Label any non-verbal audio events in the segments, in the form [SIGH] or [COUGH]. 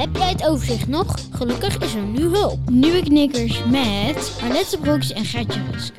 Heb jij het overzicht nog? Gelukkig is er nu hulp. Nieuwe knikkers met Arlette Broeks en Gertje Rusk.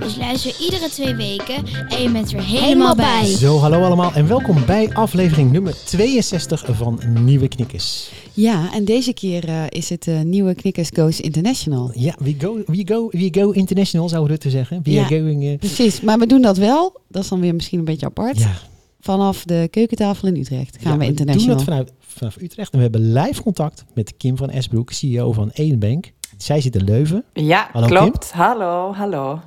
Dus luister iedere twee weken en je bent er helemaal bij. Zo, hallo allemaal en welkom bij aflevering nummer 62 van Nieuwe Knikkers. Ja, en deze keer eh, is het eh, nieuwe Knickers Goes International. Ja, we go, we go, we go international zou Rutte zeggen. We Ja. are going... eh, Precies, maar we doen dat wel. Dat is dan weer misschien een beetje apart. ja, Vanaf de keukentafel in Utrecht gaan Ja, we doen international. dat vanuit, vanaf Utrecht. En we hebben live contact met Kim van Esbroek, CEO van Edenbank. Zij zit in Leuven. Ja, Hallo, klopt. Hallo, hallo.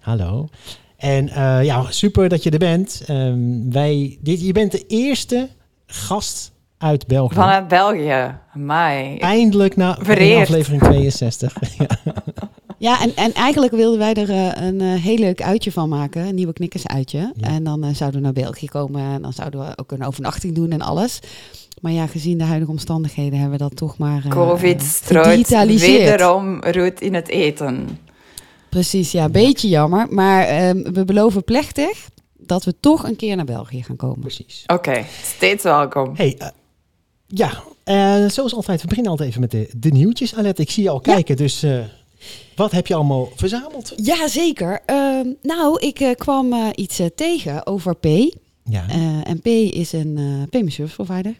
Hallo. En eh, ja, super dat je er bent. Ehm, wij, dit, je bent de eerste gast uit België. Vanuit België. Mai. Eindelijk na Vereerd. aflevering 62. [LAUGHS] ja. Ja, en, en eigenlijk wilden wij er eh, een eh, heel leuk uitje van maken. Een nieuwe knikkers uitje. Ja. En dan zouden we naar België komen. En dan zouden we ook een overnachting doen en alles. Maar ja, gezien de huidige omstandigheden hebben we dat toch maar eh, Covid eh, strooit wederom roet in het eten. Precies, ja, een beetje jammer. Maar ehm, we beloven plechtig dat we toch een keer naar België gaan komen. Precies. Oké, steeds welkom. Hey, eh, ja, eh, zoals altijd, we beginnen altijd even met de, de nieuwtjes. Alet, ik zie je al Ja. kijken, dus eh, wat heb je allemaal verzameld? Ja, zeker. Ehm, nou, ik eh, kwam iets tegen over P. Ja. Eh, en P is een eh payment service provider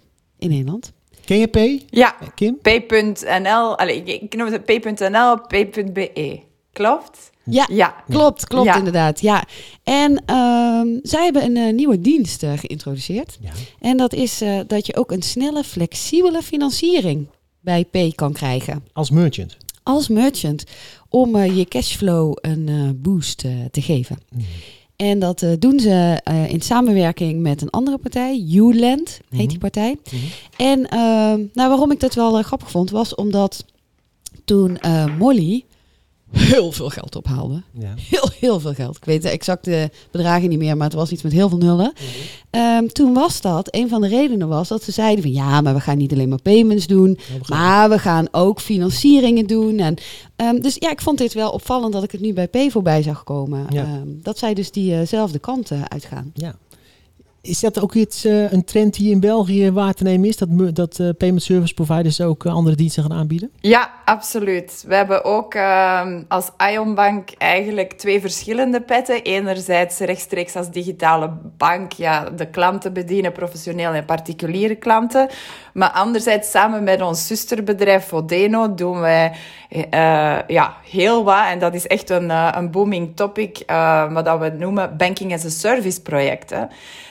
in Nederland. Ken je P, Ja, Kim? p.nl. Allee, ik, ik noem het p.nl, p.be. Klopt? Ja, Ja. klopt, klopt Ja. inderdaad. Ja. En ehm, zij hebben een eh, nieuwe dienst eh, geïntroduceerd. Ja. En dat is eh, dat je ook een snelle, flexibele financiering bij P kan krijgen. Als merchant. Als merchant. Om je cashflow een eh, boost te geven. Mhm. En dat eh, doen ze eh, in samenwerking met een andere partij, Uland heet Mhm. die partij. Mhm. En ehm, nou, waarom ik dat wel eh, grappig vond, was omdat toen Molly heel veel geld ophaalde. Ja. Heel, heel veel geld. Ik weet de exacte bedragen niet meer, maar het was iets met heel veel nullen. Mhm. Ehm, toen was dat, een van de redenen was dat ze zeiden van ja, maar we gaan niet alleen maar payments doen, Ja, maar we gaan ook financieringen doen. En, ehm, dus ja, ik vond dit wel opvallend dat ik het nu bij P voorbij zag komen. Ja. Ehm, dat zij dus diezelfde kant eh, uitgaan. Ja. Is dat ook iets, eh, een trend die in België waar te nemen is? Dat, dat eh, payment service providers ook eh, andere diensten gaan aanbieden? Ja, absoluut. We hebben ook ehm, als Ionbank eigenlijk twee verschillende petten. Enerzijds rechtstreeks als digitale bank ja, de klanten bedienen, professioneel en particuliere klanten. Maar anderzijds samen met ons zusterbedrijf Vodeno doen wij ja, heel wat. En dat is echt een, een booming topic, wat dat we noemen Banking as a Service projecten.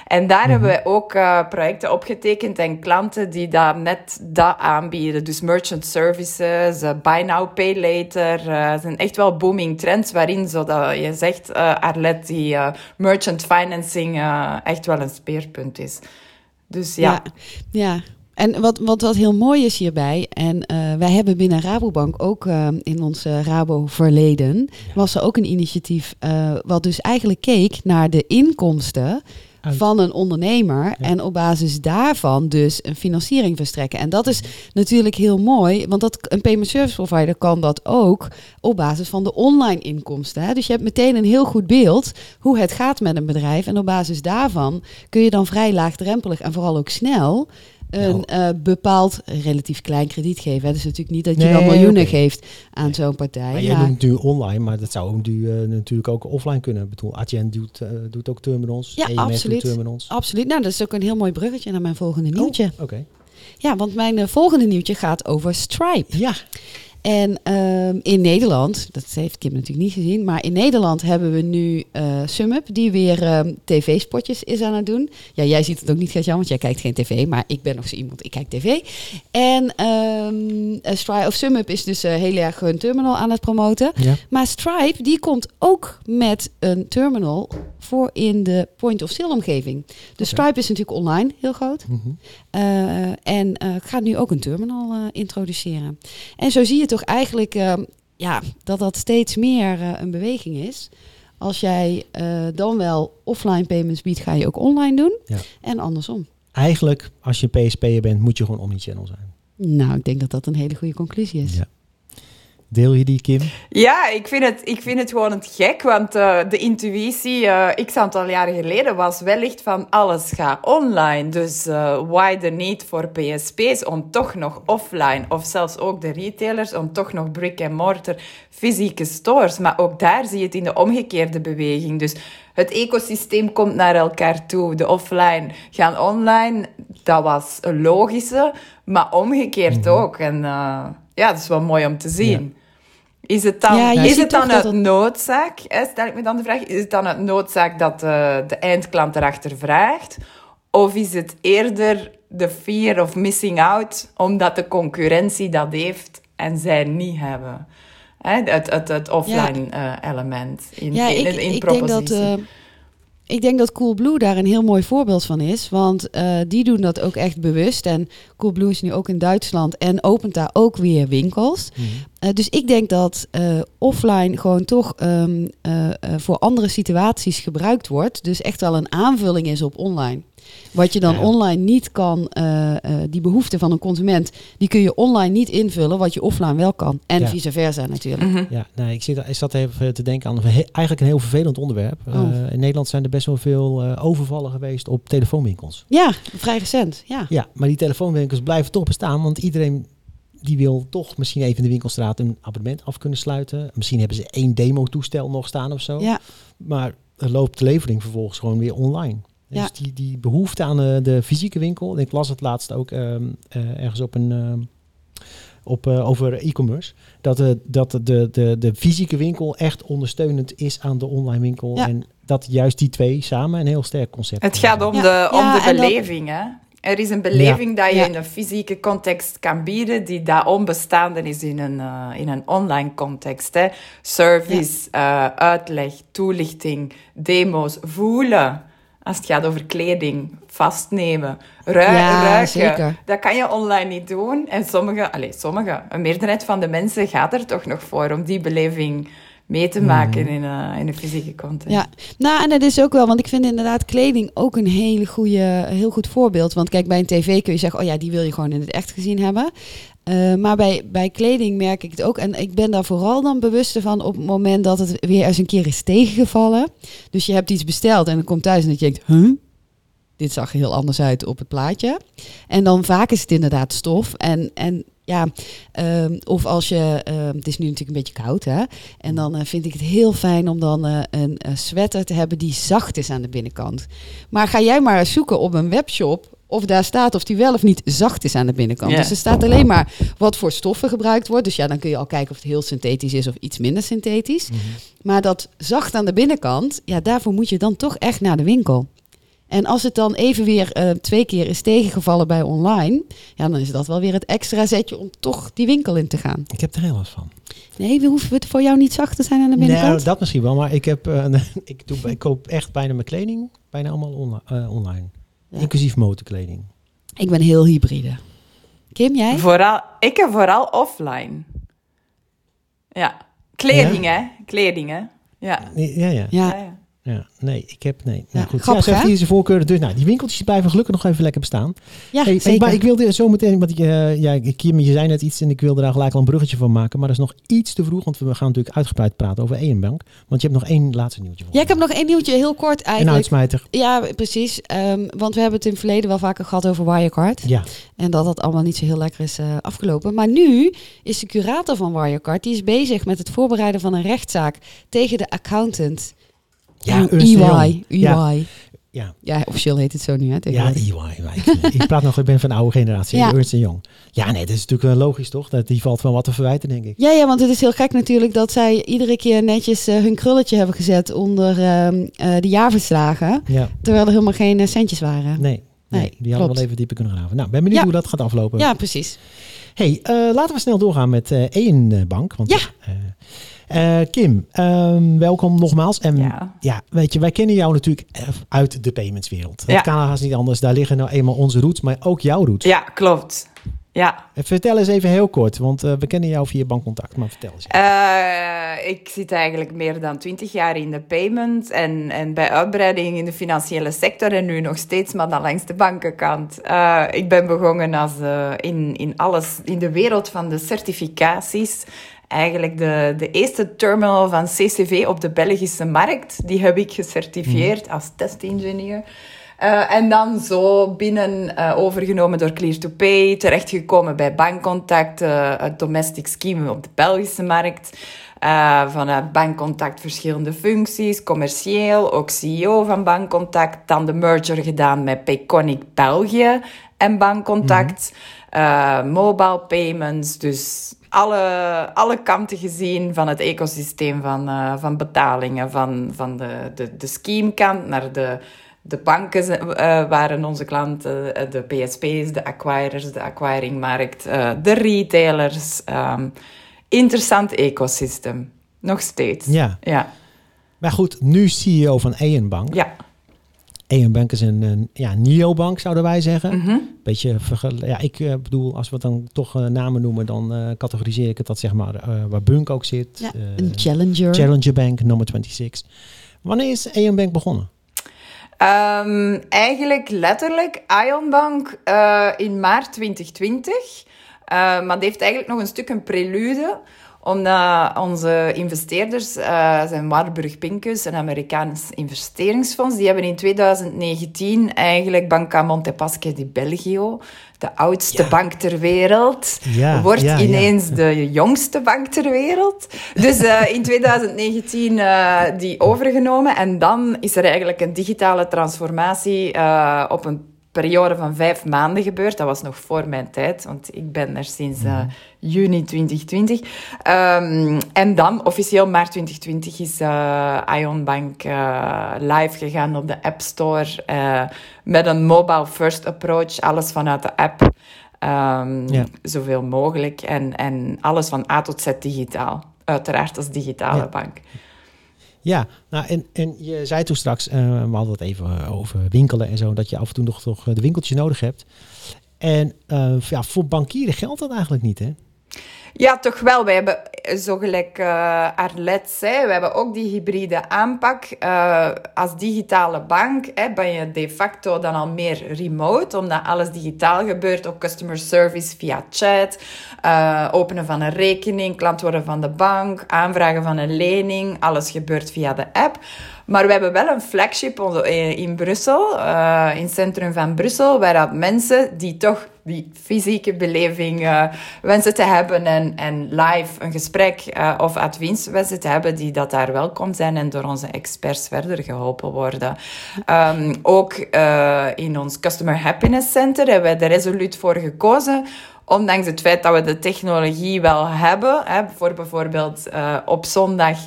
En daar hebben we ook eh, projecten opgetekend en klanten die dat net dat aanbieden. Dus merchant services, eh, buy now, pay later. eh zijn echt wel booming trends waarin, zodat je zegt, eh Arlet, die eh, merchant financing eh, echt wel een speerpunt is. Dus ja. Ja, ja. En wat, wat, wat heel mooi is hierbij, en eh, wij hebben binnen Rabobank ook eh, in ons Rabo-verleden, was er ook een initiatief eh, wat dus eigenlijk keek naar de inkomsten Uit. van een ondernemer Ja. en op basis daarvan dus een financiering verstrekken. En dat is natuurlijk heel mooi, want dat, een payment service provider kan dat ook op basis van de online inkomsten. Hè? Dus je hebt meteen een heel goed beeld hoe het gaat met een bedrijf en op basis daarvan kun je dan vrij laagdrempelig en vooral ook snel een eh, bepaald relatief klein krediet geven. Het is natuurlijk niet dat je Nee, dan miljoenen geeft aan zo'n partij. Maar jij noemt nu online, maar dat zou nu, eh, natuurlijk ook offline kunnen. Ik bedoel, Adyen doet, eh, doet ook terminals. Ja, EMS doet absoluut. terminals. Absoluut. Nou, dat is ook een heel mooi bruggetje naar mijn volgende nieuwtje. Oh, Oké. Ja, want mijn volgende nieuwtje gaat over Stripe. Ja, En ehm, in Nederland, dat heeft Kim natuurlijk niet gezien, maar in Nederland hebben we nu eh SumUp, die weer ehm, tv-spotjes is aan het doen. Ja, jij ziet het ook niet, Gert-Jan, want jij kijkt geen tv, maar ik ben nog zo iemand, ik kijk tv. En eh, Stripe of SumUp is dus eh, heel erg hun terminal aan het promoten. Ja. Maar Stripe, die komt ook met een terminal voor in de point-of-sale omgeving. Dus. Stripe is natuurlijk online heel groot. Mhm. Eh, en eh, gaat nu ook een terminal introduceren. En zo zie je toch eigenlijk eh, ja, dat dat steeds meer eh, een beweging is. Als jij eh, dan wel offline payments biedt, ga je ook online doen. Ja. En andersom. Eigenlijk, als je PSP'er bent, moet je gewoon omnichannel zijn. Nou, ik denk dat dat een hele goede conclusie is. Ja. Deel je die, Kim? Ja, ik vind het, ik vind het gewoon het gek, want eh, de intuïtie, eh x aantal jaren geleden, was wellicht van alles gaat online. Dus eh, why the need voor PSP's om toch nog offline, of zelfs ook de retailers, om toch nog brick-and-mortar fysieke stores. Maar ook daar zie je het in de omgekeerde beweging. Dus het ecosysteem komt naar elkaar toe. De offline gaan online, dat was een logische, maar omgekeerd ook. En eh, ja, dat is wel mooi om te zien. Is het dan, Ja, is het dan uit het- noodzaak? Hè, stel ik me dan de vraag, is het dan uit noodzaak dat eh, de eindklant erachter vraagt? Of is het eerder de fear of missing out, omdat de concurrentie dat heeft en zij niet hebben? Hè, het, het, het offline eh, element in, Ja, in, ik, in, in ik denk dat. propositie. Ik denk dat Coolblue daar een heel mooi voorbeeld van is. Want eh, die doen dat ook echt bewust. En Coolblue is nu ook in Duitsland en opent daar ook weer winkels. Eh, dus ik denk dat eh, offline gewoon toch ehm, eh, eh, voor andere situaties gebruikt wordt. Dus echt wel een aanvulling is op online. Wat je dan Ja. online niet kan, eh, eh, die behoefte van een consument, die kun je online niet invullen, wat je offline wel kan. En Ja. vice versa natuurlijk. Mhm. Ja, nee, ik, zit, ik zat even te denken aan eigenlijk een heel vervelend onderwerp. Oh. Eh, in Nederland zijn er best wel veel eh, overvallen geweest op telefoonwinkels. Ja, vrij recent. Ja. Ja, maar die telefoonwinkels blijven toch bestaan, want iedereen die wil toch misschien even in de winkelstraat een abonnement af kunnen sluiten. Misschien hebben ze één demo-toestel nog staan of zo. Ja. Maar er loopt de levering vervolgens gewoon weer online. Ja. Dus die, die behoefte aan eh, de fysieke winkel, en ik las het laatst ook ehm, eh, ergens op een, ehm, op, eh, over e-commerce, dat, de dat de, de, de fysieke winkel echt ondersteunend is aan de online winkel. Ja. En dat juist die twee samen een heel sterk concept Het gaat om Ja, de, om ja, de dat- beleving. Hè? Er is een beleving dat je Ja. in een fysieke context kan bieden, die daar onbestaande is in een, in een online context. Hè? Service, uitleg, toelichting, demo's, voelen. Als het gaat over kleding, vastnemen, rui- Ja, ruiken. zeker. Dat kan je online niet doen. En sommige, allez, sommige, een meerderheid van de mensen gaat er toch nog voor om die beleving mee te maken in, een, in een fysieke context. Ja, nou en dat is ook wel, want ik vind inderdaad kleding ook een hele goede, heel goed voorbeeld. Want kijk, bij een tv kun je zeggen, oh ja, die wil je gewoon in het echt gezien hebben. Eh, maar bij, bij kleding merk ik het ook. En ik ben daar vooral dan bewust van op het moment dat het weer eens een keer is tegengevallen. Dus je hebt iets besteld en dan komt thuis en dat je denkt, huh? Dit zag er heel anders uit op het plaatje. En dan vaak is het inderdaad stof. En, en ja, ehm, of als je, ehm, het is nu natuurlijk een beetje koud hè. En dan eh, vind ik het heel fijn om dan eh, een sweater te hebben die zacht is aan de binnenkant. Maar ga jij maar zoeken op een webshop of daar staat of die wel of niet zacht is aan de binnenkant. Ja. Dus er staat alleen maar wat voor stoffen gebruikt wordt. Dus ja, dan kun je al kijken of het heel synthetisch is of iets minder synthetisch. Maar dat zacht aan de binnenkant, ja, daarvoor moet je dan toch echt naar de winkel. En als het dan even weer eh, twee keer is tegengevallen bij online, ja, dan is dat wel weer het extra zetje om toch die winkel in te gaan. Ik heb er heel last van. Nee, we hoeven het voor jou niet zacht te zijn aan de binnenkant. Nou, dat misschien wel, maar ik, heb, eh, [LAUGHS] ik, doe, ik koop echt bijna mijn kleding bijna allemaal eh, online. Ja. Inclusief motorkleding. Ik ben heel hybride. Kim, jij? Vooral, ik heb vooral offline. Ja. Kleding, hè? Kleding, hè? Ja. Ja, ja. Ja. Ja. Nee, ik heb... Nee. Ja, Nou, goed. grappig, ja, hier zijn voorkeuren. Dus nou, die winkeltjes blijven gelukkig nog even lekker bestaan. Ja, Hey, zeker. Maar ik wilde zo meteen, want ik, eh, ja, Kim, je zei net iets en ik wilde daar gelijk al een bruggetje van maken. Maar dat is nog iets te vroeg, want we gaan natuurlijk uitgebreid praten over EM-bank. Want je hebt nog één laatste nieuwtje voor Ja, ik heb nog één nieuwtje, heel kort Een eigenlijk. uitsmijter. Ja, precies. Ehm, want we hebben het in het verleden wel vaker gehad over Wirecard. Ja. En dat dat allemaal niet zo heel lekker is eh, afgelopen. Maar nu is de curator van Wirecard... die is bezig met het voorbereiden van een rechtszaak... tegen de accountant Ja, EY. EY. Ja. Ja, Ja, officieel heet het zo nu, hè? ja. EY. maar ik, praat nog, ik ben van de oude generatie, Ja. Ernst Young. Ja, nee, dat is natuurlijk wel logisch, toch? Dat, die valt wel wat te verwijten, denk ik. Ja, ja, want het is heel gek natuurlijk dat zij iedere keer netjes eh, hun krulletje hebben gezet onder ehm, eh, de jaarverslagen. Ja, Terwijl er helemaal geen eh, centjes waren. nee. Nee, Nee, die hadden wel even dieper kunnen graven. Nou, ben benieuwd Ja. hoe dat gaat aflopen. Ja, precies. Hey, eh, laten we snel doorgaan met eh één bank. Want, Ja. Eh, Kim, ehm, welkom nogmaals. En Ja. ja, weet je, wij kennen jou natuurlijk eh, uit de paymentswereld. Ja. Het kan haast niet anders. Daar liggen nou eenmaal onze roots, maar ook jouw roots. ja, klopt. Ja, Eh, Vertel eens even heel kort, want we kennen jou via bankcontact. Maar vertel eens. Ik zit eigenlijk meer dan twintig jaar in de payment en, en bij uitbreiding in de financiële sector en nu nog steeds, maar dan langs de bankenkant. Ik ben begonnen als, in, in alles, in de wereld van de certificaties. Eigenlijk de, de eerste terminal van CCV op de Belgische markt, die heb ik gecertificeerd als testingenieur. Eh, en dan zo binnen eh, overgenomen door Clear2Pay, terechtgekomen bij Bankcontact, eh, het domestic scheme op de Belgische markt. Eh, vanuit Bankcontact verschillende functies, commercieel, ook CEO van Bankcontact. Dan de merger gedaan met Payconic België en Bankcontact. Eh, mobile payments, dus alle, alle kanten gezien van het ecosysteem van, eh, van betalingen. Van, van de, de, de scheme-kant naar de, de banken eh, waren onze klanten, de PSP's, de acquirers, de acquiringmarkt, de retailers. ehm, interessant ecosysteem. Nog steeds. Ja. Ja. Maar goed, nu CEO van Eon Bank. Ja. Eon Bank is een, een ja, neobank, zouden wij zeggen. Mhm. Beetje ja, ik eh, bedoel, als we dan toch eh, namen noemen, dan eh, categoriseer ik het dat zeg maar waar Bunk ook zit. Ja, een challenger. Challenger Bank, nummer 26. Wanneer is Eon Bank begonnen? Ehm, eigenlijk letterlijk Ionbank eh in maart 2020. Eh, maar het heeft eigenlijk nog een stuk een prelude omdat onze investeerders eh, zijn Warburg Pincus, een Amerikaans investeringsfonds. Die hebben in 2019 eigenlijk Banca Montepaschi di Belgio, de oudste Ja. bank ter wereld, Ja, wordt ja, ineens de jongste bank ter wereld. Dus eh, in 2019 eh, die overgenomen. En dan is er eigenlijk een digitale transformatie op een periode van vijf maanden gebeurd. Dat was nog voor mijn tijd, want ik ben er sinds eh, juni 2020. Ehm, en dan, officieel maart 2020, is eh Ion Bank eh, live gegaan op de App Store met een mobile first approach. Alles vanuit de app. Ehm, Ja. Zoveel mogelijk. En, en alles van A tot Z digitaal. Uiteraard als digitale Ja. bank. Ja, nou en, en je zei toen straks, eh, we hadden het even eh, over winkelen en zo, dat je af en toe nog toch eh, de winkeltje nodig hebt. En ja, voor bankieren geldt dat eigenlijk niet, hè? Ja, toch wel. Wij hebben eh, zo gelijk eh Arlet zei, we hebben ook die hybride aanpak. Eh, als digitale bank hè, ben je de facto dan al meer remote, omdat alles digitaal gebeurt. Ook customer service via chat, eh, openen van een rekening, klant worden van de bank, aanvragen van een lening. Alles gebeurt via de app. Maar we hebben wel een flagship eh, in Brussel, eh, in het centrum van Brussel, waar dat mensen die toch die fysieke beleving eh, wensen te hebben en, en live een gesprek eh, of te hebben, die dat daar welkom zijn en door onze experts verder geholpen worden. Ehm, ook eh, in ons Customer Happiness Center hebben wij er resoluut voor gekozen Ondanks het feit dat we de technologie wel hebben, hè, voor bijvoorbeeld eh, op zondag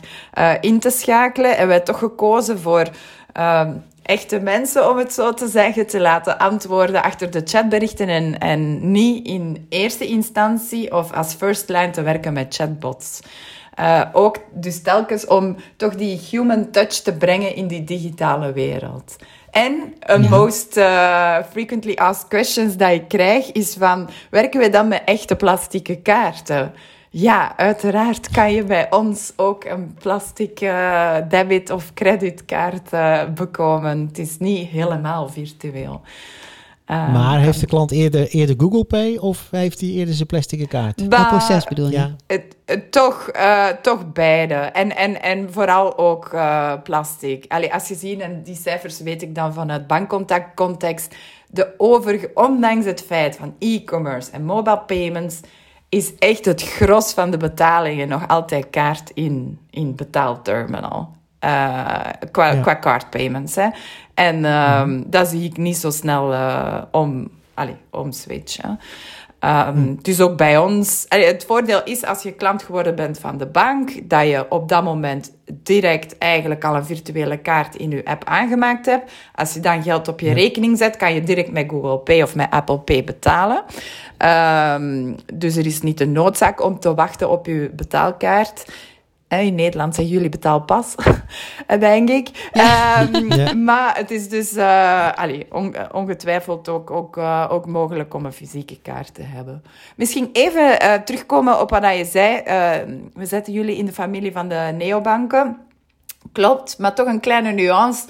in te schakelen, hebben wij toch gekozen voor ehm, echte mensen, om het zo te zeggen, te laten antwoorden achter de chatberichten en, en niet in eerste instantie of als first line te werken met chatbots. Eh, ook dus telkens om toch die human touch te brengen in die digitale wereld. En een Ja. most eh, frequently asked questions dat ik krijg is van, werken we dan met echte plastieke kaarten? Ja, uiteraard kan je bij ons ook een plastic eh, debit- of creditkaart eh, bekomen. Het is niet helemaal virtueel. Eh, maar heeft de klant eerder, eerder Google Pay of heeft hij eerder zijn plastic kaart? Wat proces bedoel je? Ja, Het, het- toch, eh, toch beide. En, en, en vooral ook eh, plastic. Allee, als je ziet, en die cijfers weet ik dan vanuit bankcontact context, de over, ondanks het feit van e-commerce en mobile payments, is echt het gros van de betalingen nog altijd kaart in, in betaalterminal. uh, qua, Ja. qua card payments. Hè. En ehm, dat zie ik niet zo snel eh, om, omswitchen. Ehm, Dus ook bij ons. Het voordeel is als je klant geworden bent van de bank, dat je op dat moment direct eigenlijk al een virtuele kaart in je app aangemaakt hebt. Als je dan geld op je rekening zet, kan je direct met Google Pay of met Apple Pay betalen. Ehm, dus er is niet de noodzaak om te wachten op je betaalkaart. In Nederland zeggen jullie betaalpas, [LAUGHS] denk ik. Ehm, [LAUGHS] Ja. Maar het is dus eh, allee, on- ongetwijfeld ook, ook, eh, ook mogelijk om een fysieke kaart te hebben. Misschien even eh, terugkomen op wat je zei. Eh, we zetten jullie in de familie van de neobanken. Klopt, maar toch een kleine nuance.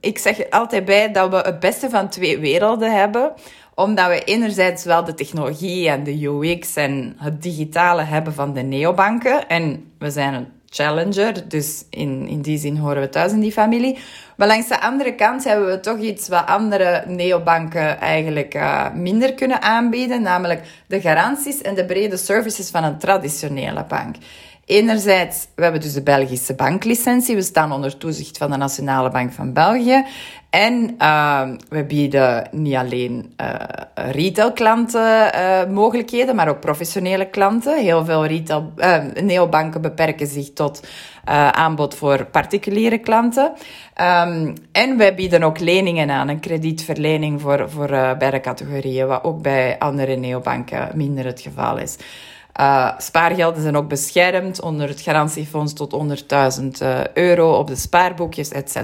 Ik zeg er altijd bij dat we het beste van twee werelden hebben omdat we enerzijds wel de technologie en de UX en het digitale hebben van de neobanken. En we zijn een challenger, dus in, in die zin horen we thuis in die familie. Maar langs de andere kant hebben we toch iets wat andere neobanken eigenlijk eh, minder kunnen aanbieden, namelijk de garanties en de brede services van een traditionele bank. Enerzijds, we hebben dus de Belgische banklicentie. We staan onder toezicht van de Nationale Bank van België. En uh, we bieden niet alleen uh, retailklanten uh, mogelijkheden, maar ook professionele klanten. Heel veel retail, neobanken beperken zich tot aanbod voor particuliere klanten. Um, en wij bieden ook leningen aan, een kredietverlening voor, voor beide categorieën, wat ook bij andere neobanken minder het geval is. Uh, spaargelden zijn ook beschermd onder het garantiefonds tot 100.000 uh, euro op de spaarboekjes, etc.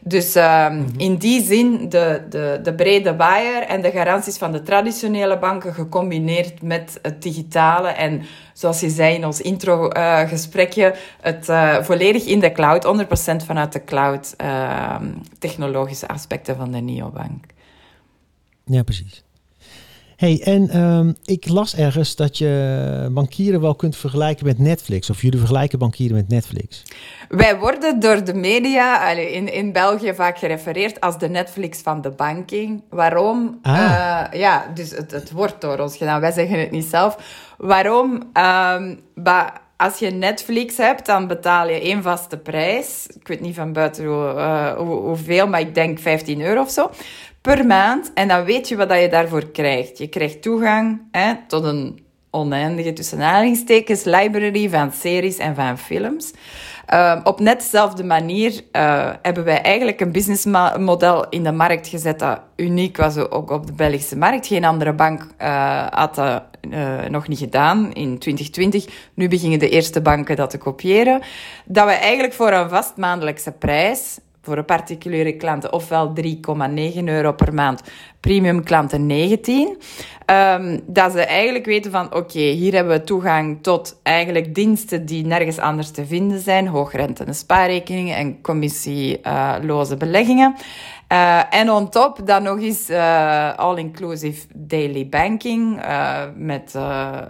Dus uh, mm -hmm. in die zin de, de, de brede waaier en de garanties van de traditionele banken gecombineerd met het digitale en zoals je zei in ons intro-gesprekje, het uh, volledig in de cloud, 100% vanuit de cloud, ehm, technologische aspecten van de neobank. Ja, precies. Hey, en um, ik las ergens dat je bankieren wel kunt vergelijken met Netflix. Of jullie vergelijken bankieren met Netflix. Wij worden door de media in, in België vaak gerefereerd als de Netflix van de banking. Waarom? Ah. Uh, ja, dus het, het wordt door ons gedaan. Wij zeggen het niet zelf. Waarom? Um, als je Netflix hebt, dan betaal je één vaste prijs. Ik weet niet van buiten hoe, uh, hoe, hoeveel, maar ik denk 15 euro of zo per maand. En dan weet je wat je daarvoor krijgt. Je krijgt toegang hè, tot een oneindige tussen aanhalingstekens library van series en van films. Uh, op net dezelfde manier uh, hebben wij eigenlijk een businessmodel in de markt gezet dat uniek was ook op de Belgische markt. Geen andere bank uh, had dat nog niet gedaan in 2020. Nu beginnen de eerste banken dat te kopiëren. Dat we eigenlijk voor een vast maandelijkse prijs voor een particuliere klanten ofwel 3,9 euro per maand, premium klanten 19. Um, dat ze eigenlijk weten van oké, hier hebben we toegang tot eigenlijk diensten die nergens anders te vinden zijn, hoogrentende spaarrekeningen en commissieloze beleggingen. Uh, en on top dan nog eens uh, all-inclusive daily banking uh, met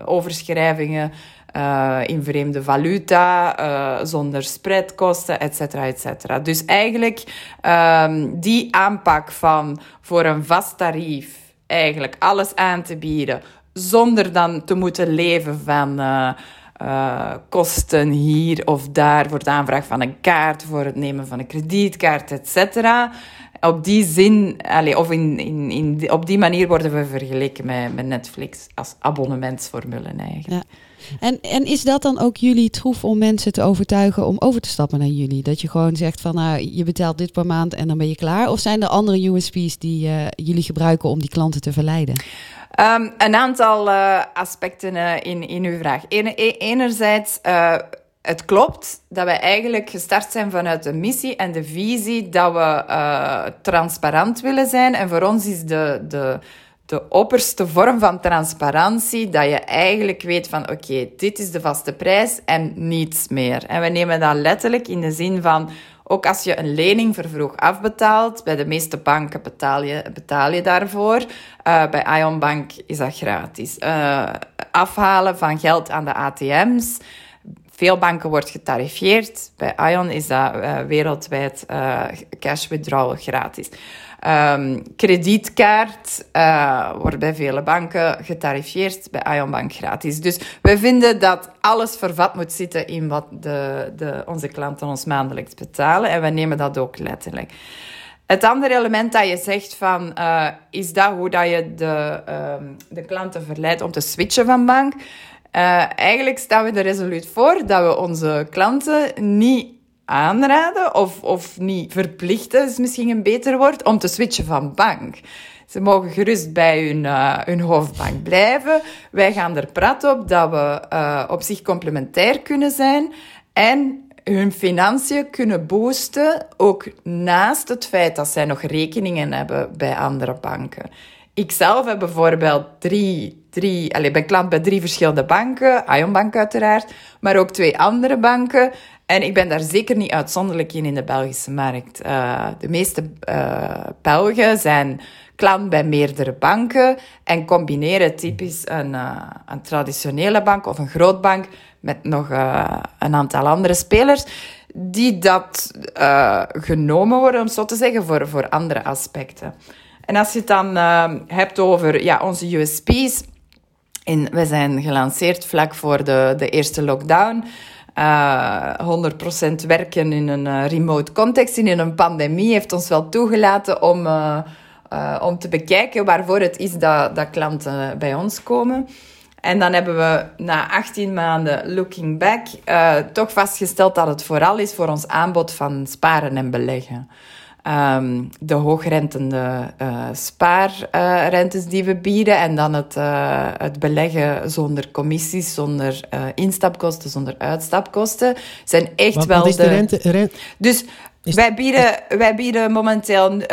overschrijvingen, uh, in vreemde valuta, uh, zonder spreadkosten, et cetera, et cetera. Dus eigenlijk um, die aanpak van voor een vast tarief eigenlijk alles aan te bieden, zonder dan te moeten leven van uh, kosten hier of daar voor de aanvraag van een kaart, voor het nemen van een kredietkaart, et cetera. Op die zin, allez, of in, in, in, op die manier worden we vergeleken met, met Netflix als abonnementsformule eigenlijk. Ja. En, en is dat dan ook jullie troef om mensen te overtuigen om over te stappen naar jullie? Dat je gewoon zegt van nou, je betaalt dit per maand en dan ben je klaar? Of zijn er andere USP's die uh, jullie gebruiken om die klanten te verleiden? Um, een aantal uh, aspecten uh, in, in uw vraag. Ener, enerzijds, het klopt dat wij eigenlijk gestart zijn vanuit de missie en de visie dat we transparant willen zijn. En voor ons is de... de de opperste vorm van transparantie, dat je eigenlijk weet van oké, dit is de vaste prijs en niets meer. En we nemen dat letterlijk in de zin van, ook als je een lening vervroeg afbetaalt, bij de meeste banken betaal je, betaal je daarvoor. Uh, bij Ion Bank is dat gratis. Uh, afhalen van geld aan de ATM's. Veel banken wordt getarifeerd. Bij Ion is dat uh, wereldwijd cash withdrawal gratis. Um, kredietkaart uh, wordt bij vele banken getarifeerd, bij Ionbank gratis. Dus we vinden dat alles vervat moet zitten in wat de, de, onze klanten ons maandelijks betalen. En we nemen dat ook letterlijk. Het andere element dat je zegt van, uh, is dat hoe dat je de, uh, de klanten verleidt om te switchen van bank? Uh, eigenlijk staan we er resoluut voor dat we onze klanten niet aanraden of, of niet verplichten, is misschien een beter woord, om te switchen van bank. Ze mogen gerust bij hun, uh, hun hoofdbank blijven. Wij gaan er prat op dat we uh, op zich complementair kunnen zijn en hun financiën kunnen boosten, ook naast het feit dat zij nog rekeningen hebben bij andere banken. Ik zelf heb bijvoorbeeld drie, drie allez, ben klant bij drie verschillende banken, Ionbank uiteraard, maar ook twee andere banken. En ik ben daar zeker niet uitzonderlijk in in de Belgische markt. Uh, de meeste uh, Belgen zijn klant bij meerdere banken en combineren typisch een, uh, een traditionele bank of een grootbank met nog een aantal andere spelers die dat genomen worden, om zo te zeggen, voor, voor andere aspecten. En als je het dan hebt over ja, onze USP's, in, we zijn gelanceerd vlak voor de, de eerste lockdown uh, eh, 100% werken in een uh, remote context, in een pandemie, heeft ons wel toegelaten om, uh, om te bekijken waarvoor het is dat, dat klanten bij ons komen. En dan hebben we na 18 maanden looking back toch vastgesteld dat het vooral is voor ons aanbod van sparen en beleggen. Um, de hoogrentende uh, spaarrentes uh, die we bieden en dan het, uh, het beleggen zonder commissies, zonder instapkosten, zonder uitstapkosten, zijn echt wat, wel wat is de... de rente, rente? Dus is wij, bieden, wij bieden momenteel 0,50%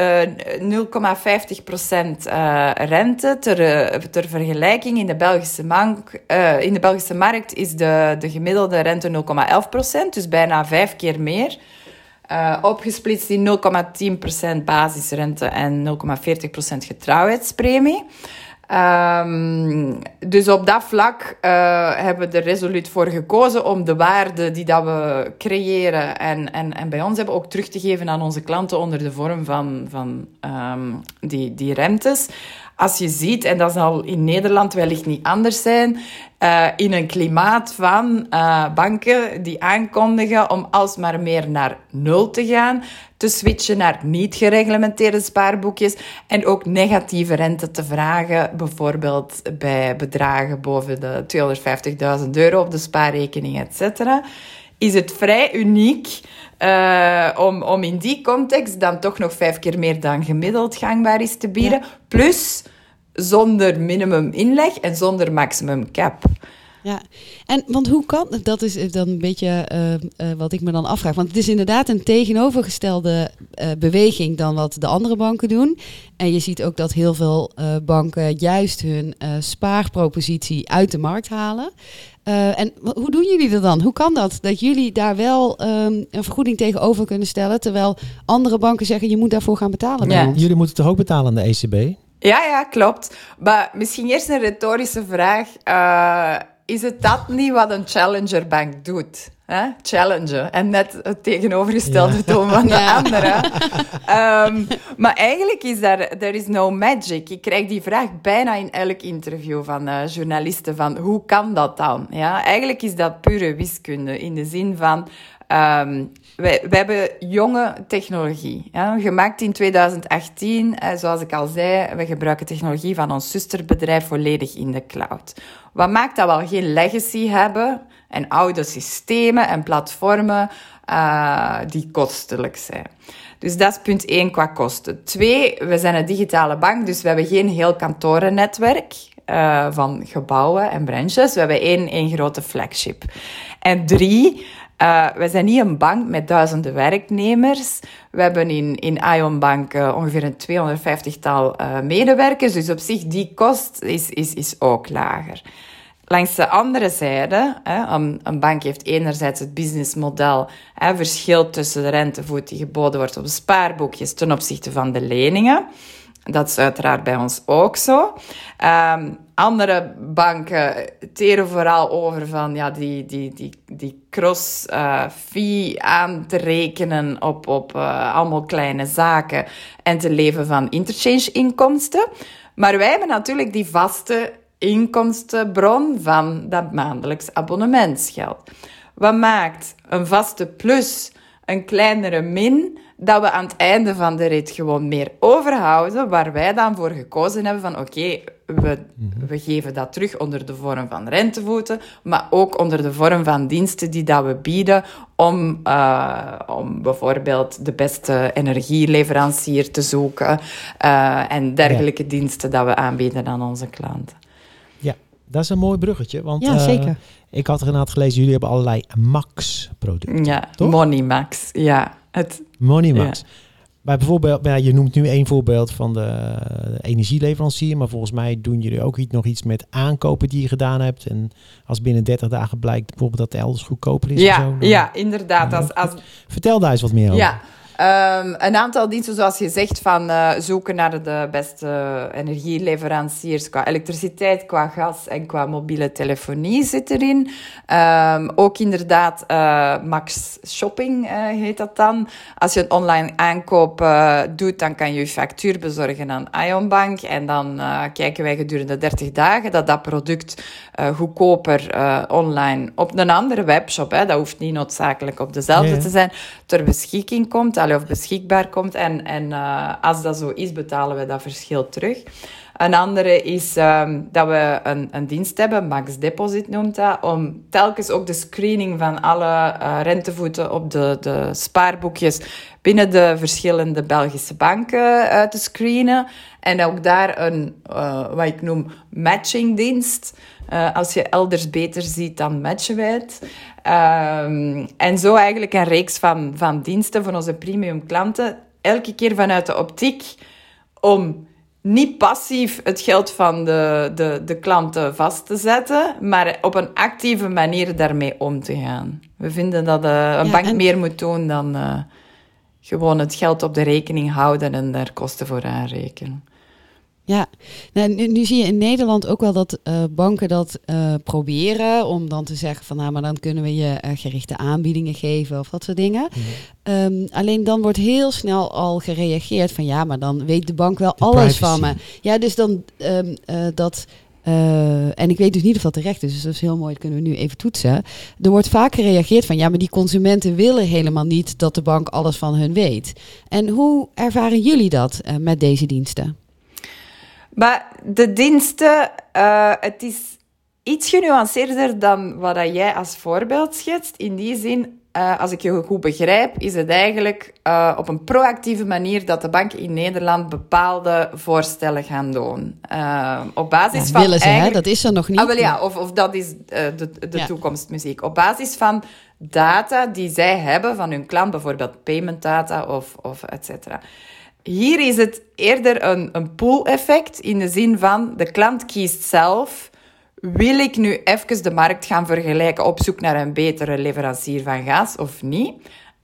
rente. Ter, ter vergelijking, in de Belgische, bank, in de Belgische markt is de, de gemiddelde rente 0,11%, dus bijna vijf keer meer. Uh, opgesplitst in 0,10% basisrente en 0,40% getrouwheidspremie. Um, dus op dat vlak uh, hebben we er resoluut voor gekozen om de waarde die dat we creëren en, en, en bij ons hebben ook terug te geven aan onze klanten onder de vorm van, van um, die, die rentes als je ziet, en dat zal in Nederland wellicht niet anders zijn, uh, in een klimaat van uh, banken die aankondigen om alsmaar meer naar nul te gaan, te switchen naar niet gereglementeerde spaarboekjes en ook negatieve rente te vragen, bijvoorbeeld bij bedragen boven de 250.000 euro op de spaarrekening, etc., is het vrij uniek uh, om, om in die context dan toch nog vijf keer meer dan gemiddeld gangbaar is te bieden. Ja. Plus zonder minimum inleg en zonder maximum cap. Ja, en want hoe kan dat is dan een beetje uh, uh, wat ik me dan afvraag. Want het is inderdaad een tegenovergestelde uh, beweging dan wat de andere banken doen. En je ziet ook dat heel veel banken juist hun spaarpropositie uit de markt halen. En hoe doen jullie dat dan? Hoe kan dat? Dat jullie daar wel um, een vergoeding tegenover kunnen stellen, terwijl andere banken zeggen je moet daarvoor gaan betalen. Ja. Jullie moeten toch ook betalen aan de ECB? Ja, ja, klopt. Maar misschien eerst een retorische vraag. Uh, is het dat niet wat een challengerbank doet? Hè? Challengen. En net het tegenovergestelde ja. toon van de [LAUGHS] ja. andere. Um, maar eigenlijk is daar there is no magic. Ik krijg die vraag bijna in elk interview van uh, journalisten van hoe kan dat dan? Ja, eigenlijk is dat pure wiskunde in de zin van Um, wij, wij hebben jonge technologie, ja, gemaakt in 2018. Eh, zoals ik al zei, we gebruiken technologie van ons zusterbedrijf volledig in de cloud. Wat maakt dat we al geen legacy hebben en oude systemen en platformen uh, die kostelijk zijn. Dus dat is punt 1 qua kosten. Twee, we zijn een digitale bank, dus we hebben geen heel kantorennetwerk uh, van gebouwen en branches. We hebben één, één grote flagship. En drie, uh, wij zijn niet een bank met duizenden werknemers. We hebben in, in Ion Bank ongeveer een 250-tal uh, medewerkers. Dus op zich, die kost is, is, is ook lager. Langs de andere zijde, een, bank heeft enerzijds het businessmodel, verschil tussen de rentevoet die geboden wordt op spaarboekjes ten opzichte van de leningen. Dat is uiteraard bij ons ook zo. Ehm, andere banken teren vooral over van ja, die, die, die, die cross-fee aan te rekenen op, op uh, allemaal kleine zaken en te leven van interchange-inkomsten. Maar wij hebben natuurlijk die vaste inkomstenbron van dat maandelijks abonnementsgeld. Wat maakt een vaste plus een kleinere min? Dat we aan het einde van de rit gewoon meer overhouden, waar wij dan voor gekozen hebben van oké, we, we geven dat terug onder de vorm van rentevoeten, maar ook onder de vorm van diensten die dat we bieden om, uh, om bijvoorbeeld de beste energieleverancier te zoeken uh, en dergelijke diensten dat we aanbieden aan onze klanten. Ja, dat is een mooi bruggetje, want Ja, eh, zeker. ik had er inderdaad gelezen, jullie hebben allerlei Max-producten. Ja, Toch? Money Max. Ja, het, Money Max. Bij bijvoorbeeld, ja, je noemt nu één voorbeeld van de, de energieleverancier, maar volgens mij doen jullie ook iets, nog iets met aankopen die je gedaan hebt. En als binnen 30 dagen blijkt bijvoorbeeld dat het elders goedkoper is. ja, zo, dan- ja, inderdaad. Als, als, Vertel daar eens wat meer over. Ja, ehm, een aantal diensten, zoals je zegt, van eh, zoeken naar de beste energieleveranciers qua elektriciteit, qua gas en qua mobiele telefonie zit erin. Ehm, ook inderdaad, eh, Max Shopping eh, heet dat dan. Als je een online aankoop doet, dan kan je je factuur bezorgen aan Ionbank. En dan kijken wij gedurende 30 dagen dat dat product goedkoper online op een andere webshop, hè, dat hoeft niet noodzakelijk op dezelfde te zijn, ter beschikking komt, of beschikbaar komt. En, en eh, als dat zo is, betalen we dat verschil terug. Een andere is ehm, dat we een, een dienst hebben, Max Deposit noemt dat, om telkens ook de screening van alle eh, rentevoeten op de, de spaarboekjes binnen de verschillende Belgische banken eh, te screenen. En ook daar een, wat ik noem, matchingdienst. Eh, als je elders beter ziet, dan matchen wij het. Ehm, en zo eigenlijk een reeks van, van diensten voor onze premium klanten. Elke keer vanuit de optiek om niet passief het geld van de, de, de klanten vast te zetten, maar op een actieve manier daarmee om te gaan. We vinden dat eh, een Ja, bank en- meer moet doen dan eh, gewoon het geld op de rekening houden en daar kosten voor aanrekenen. Ja, nou, nu, nu zie je in Nederland ook wel dat eh, banken dat eh, proberen om dan te zeggen van nou, maar dan kunnen we je eh, gerichte aanbiedingen geven of dat soort dingen. Ehm, alleen dan wordt heel snel al gereageerd van ja, maar dan weet de bank wel De alles privacy. van me. Ja, dus dan ehm, eh, dat. en ik weet dus niet of dat terecht is, dus dat is heel mooi, dat kunnen we nu even toetsen. Er wordt vaak gereageerd van ja, maar die consumenten willen helemaal niet dat de bank alles van hun weet. En hoe ervaren jullie dat met deze diensten? Maar de diensten, eh, het is iets genuanceerder dan wat dat jij als voorbeeld schetst. In die zin, eh, als ik je goed begrijp, is het eigenlijk eh, op een proactieve manier dat de banken in Nederland bepaalde voorstellen gaan doen. Eh, op basis Ja, van willen ze, hè? Dat is er nog niet. Ah, wel ja, of, of dat is de, de Ja. toekomstmuziek. Op basis van data die zij hebben van hun klant, bijvoorbeeld payment data of, of et cetera. Hier is het eerder een, een pool-effect in de zin van de klant kiest zelf. Wil ik nu even de markt gaan vergelijken op zoek naar een betere leverancier van gas of niet?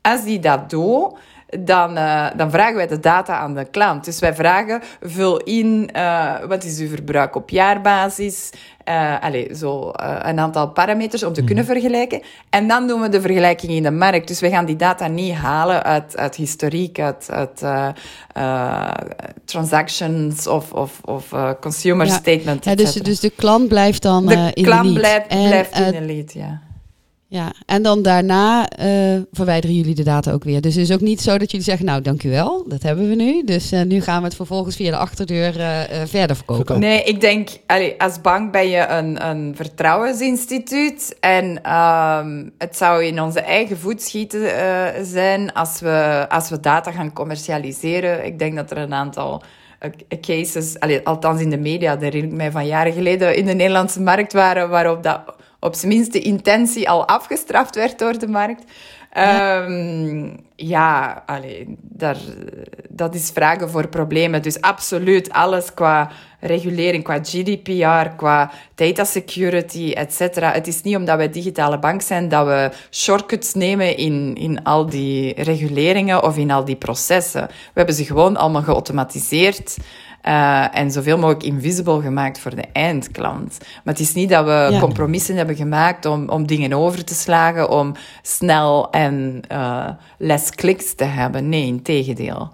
Als die dat doet, dan, eh, dan vragen wij de data aan de klant. Dus wij vragen, vul in, eh, wat is uw verbruik op jaarbasis? Eh allez, zo een aantal parameters om te kunnen vergelijken. En dan doen we de vergelijking in de markt. Dus we gaan die data niet halen uit, uit historiek, uit, uit transactions of, of, of consumer Ja. statement. Ja, dus, dus de klant blijft dan de in klant de lead. blijft, En, blijft in de lead, ja. Ja, en dan daarna eh, verwijderen jullie de data ook weer. Dus het is ook niet zo dat jullie zeggen, nou dankjewel, dat hebben we nu. Dus eh, nu gaan we het vervolgens via de achterdeur eh, eh, verder verkopen. Nee, ik denk, allee, als bank ben je een, een vertrouwensinstituut. En ehm, het zou in onze eigen voet schieten eh, zijn als we, als we data gaan commercialiseren. Ik denk dat er een aantal cases, allee, althans in de media, dat herinner ik mij van jaren geleden, in de Nederlandse markt waren, waarop dat op zijn minst de intentie al afgestraft werd door de markt. Ehm, ja, allee, daar, dat is vragen voor problemen. Dus absoluut alles qua regulering, qua GDPR, qua data security, etc. Het is niet omdat wij digitale bank zijn dat we shortcuts nemen in, in al die reguleringen of in al die processen. We hebben ze gewoon allemaal geautomatiseerd. Uh, en zoveel mogelijk invisible gemaakt voor de eindklant. Maar het is niet dat we ja. compromissen hebben gemaakt om, om dingen over te slagen, om snel en uh, less kliks te hebben. Nee, in tegendeel.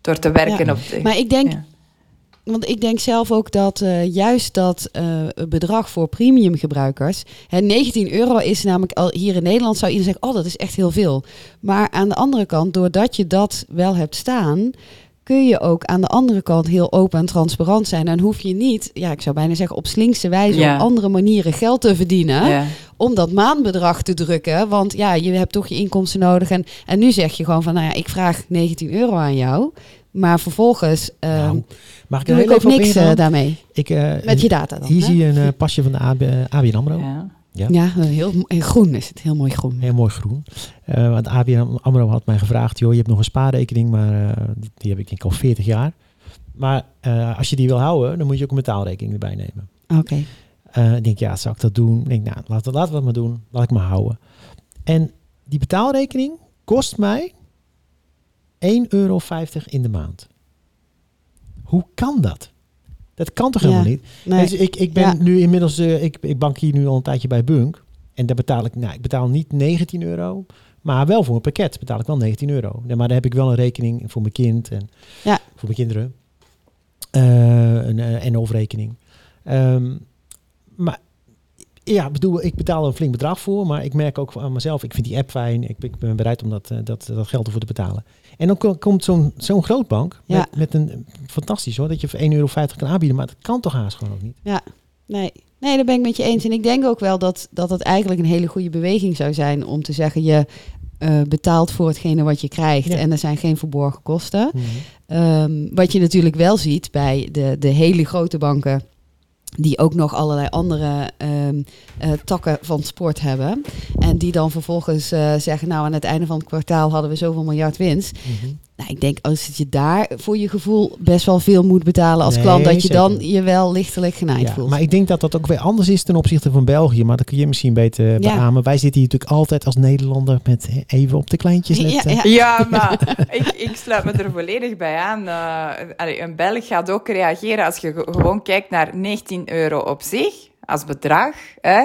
Door te werken ja. op de... Maar ik denk... Want ik denk zelf ook dat uh, juist dat bedrag voor premiumgebruikers. Hè, 19 euro is namelijk al hier in Nederland zou iedereen zeggen: Oh, dat is echt heel veel. Maar aan de andere kant, doordat je dat wel hebt staan, kun je ook aan de andere kant heel open en transparant zijn. En hoef je niet, ja, ik zou bijna zeggen, op slinkse wijze Ja. op andere manieren geld te verdienen. Ja. Om dat maandbedrag te drukken. Want ja, je hebt toch je inkomsten nodig. En, en nu zeg je gewoon van, nou ja, ik vraag 19 euro aan jou. Maar vervolgens ehm Nou, mag ik doe ik ook niks eh, daarmee. Ik, eh, Met je data dan. Hier hè? zie je een eh, pasje van de AB, ABN AMRO. Ja. Ja. Ja, heel, heel groen is het. Heel mooi groen. Heel mooi groen. Eh, want ABN AMRO had mij gevraagd, joh, je hebt nog een spaarrekening, maar eh, die, die heb ik denk ik al 40 jaar. Maar eh, als je die wil houden, dan moet je ook een betaalrekening erbij nemen. Oké. Ik denk, ja, zou ik dat doen? Ik denk, nou, laten, laten we dat maar doen. Laat ik maar houden. En die betaalrekening kost mij 1,50 euro in de maand. Hoe kan dat? Dat kan toch Ja, helemaal niet? Nee. Dus ik, ik ben Ja. nu inmiddels, eh, ik, ik bank hier nu al een tijdje bij Bunk. En daar betaal ik, nou, ik betaal niet 19 euro, maar wel voor een pakket betaal ik wel 19 euro. Maar dan heb ik wel een rekening voor mijn kind en Ja. voor mijn kinderen. Eh, een, eh, en overrekening. Ehm, maar ja, bedoel, ik betaal een flink bedrag voor, maar ik merk ook aan mezelf, ik vind die app fijn, ik, ik ben bereid om dat, eh, dat, dat geld ervoor te betalen. En dan ko- komt zo'n zo'n grootbank Ja. met, met een, fantastisch hoor, dat je voor 1,50 euro kan aanbieden, maar dat kan toch haast gewoon ook niet. Nee. nee, daar ben ik met je eens. En ik denk ook wel dat, dat het eigenlijk een hele goede beweging zou zijn om te zeggen je eh, betaalt voor hetgene wat je krijgt. Ja. En er zijn geen verborgen kosten. Ehm, wat je natuurlijk wel ziet bij de, de hele grote banken. Die ook nog allerlei andere ehm, eh, takken van sport hebben. En die dan vervolgens eh, zeggen: Nou, aan het einde van het kwartaal hadden we zoveel miljard winst. Mhm. Nou, ik denk als je daar voor je gevoel best wel veel moet betalen als Nee, klant, dat je dan je wel lichtelijk genaaid Ja, voelt. maar ik denk dat dat ook weer anders is ten opzichte van België. Maar dat kun je misschien beter beamen. Wij zitten hier natuurlijk altijd als Nederlander met even op de kleintjes Ja, letten. ja. Ja, [LAUGHS] maar ik, ik sluit me er volledig bij aan. Eh, allee, een Belg gaat ook reageren als je ge- gewoon kijkt naar 19 euro op zich, als bedrag. Hè.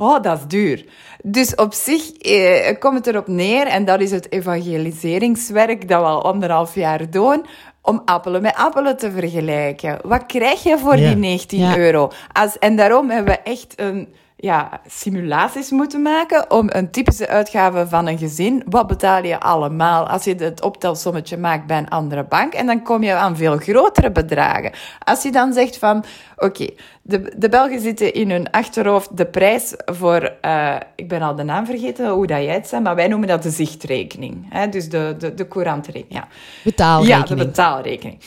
Oh, dat is duur. Dus op zich eh, komt het erop neer, en dat is het evangeliseringswerk dat we al anderhalf jaar doen, om appelen met appelen te vergelijken. Wat krijg je voor Ja. die 19 Ja. euro? Als, en daarom hebben we echt een ja, simulaties moeten maken om een typische uitgave van een gezin. Wat betaal je allemaal als je het optelsommetje maakt bij een andere bank? En dan kom je aan veel grotere bedragen. Als je dan zegt van, oké, de, de Belgen zitten in hun achterhoofd de prijs voor, eh, ik ben al de naam vergeten hoe dat jij het zei, maar wij noemen dat de zichtrekening. Hè? Dus de, de, de courantrekening. Ja. Betaalrekening. Ja, de betaalrekening.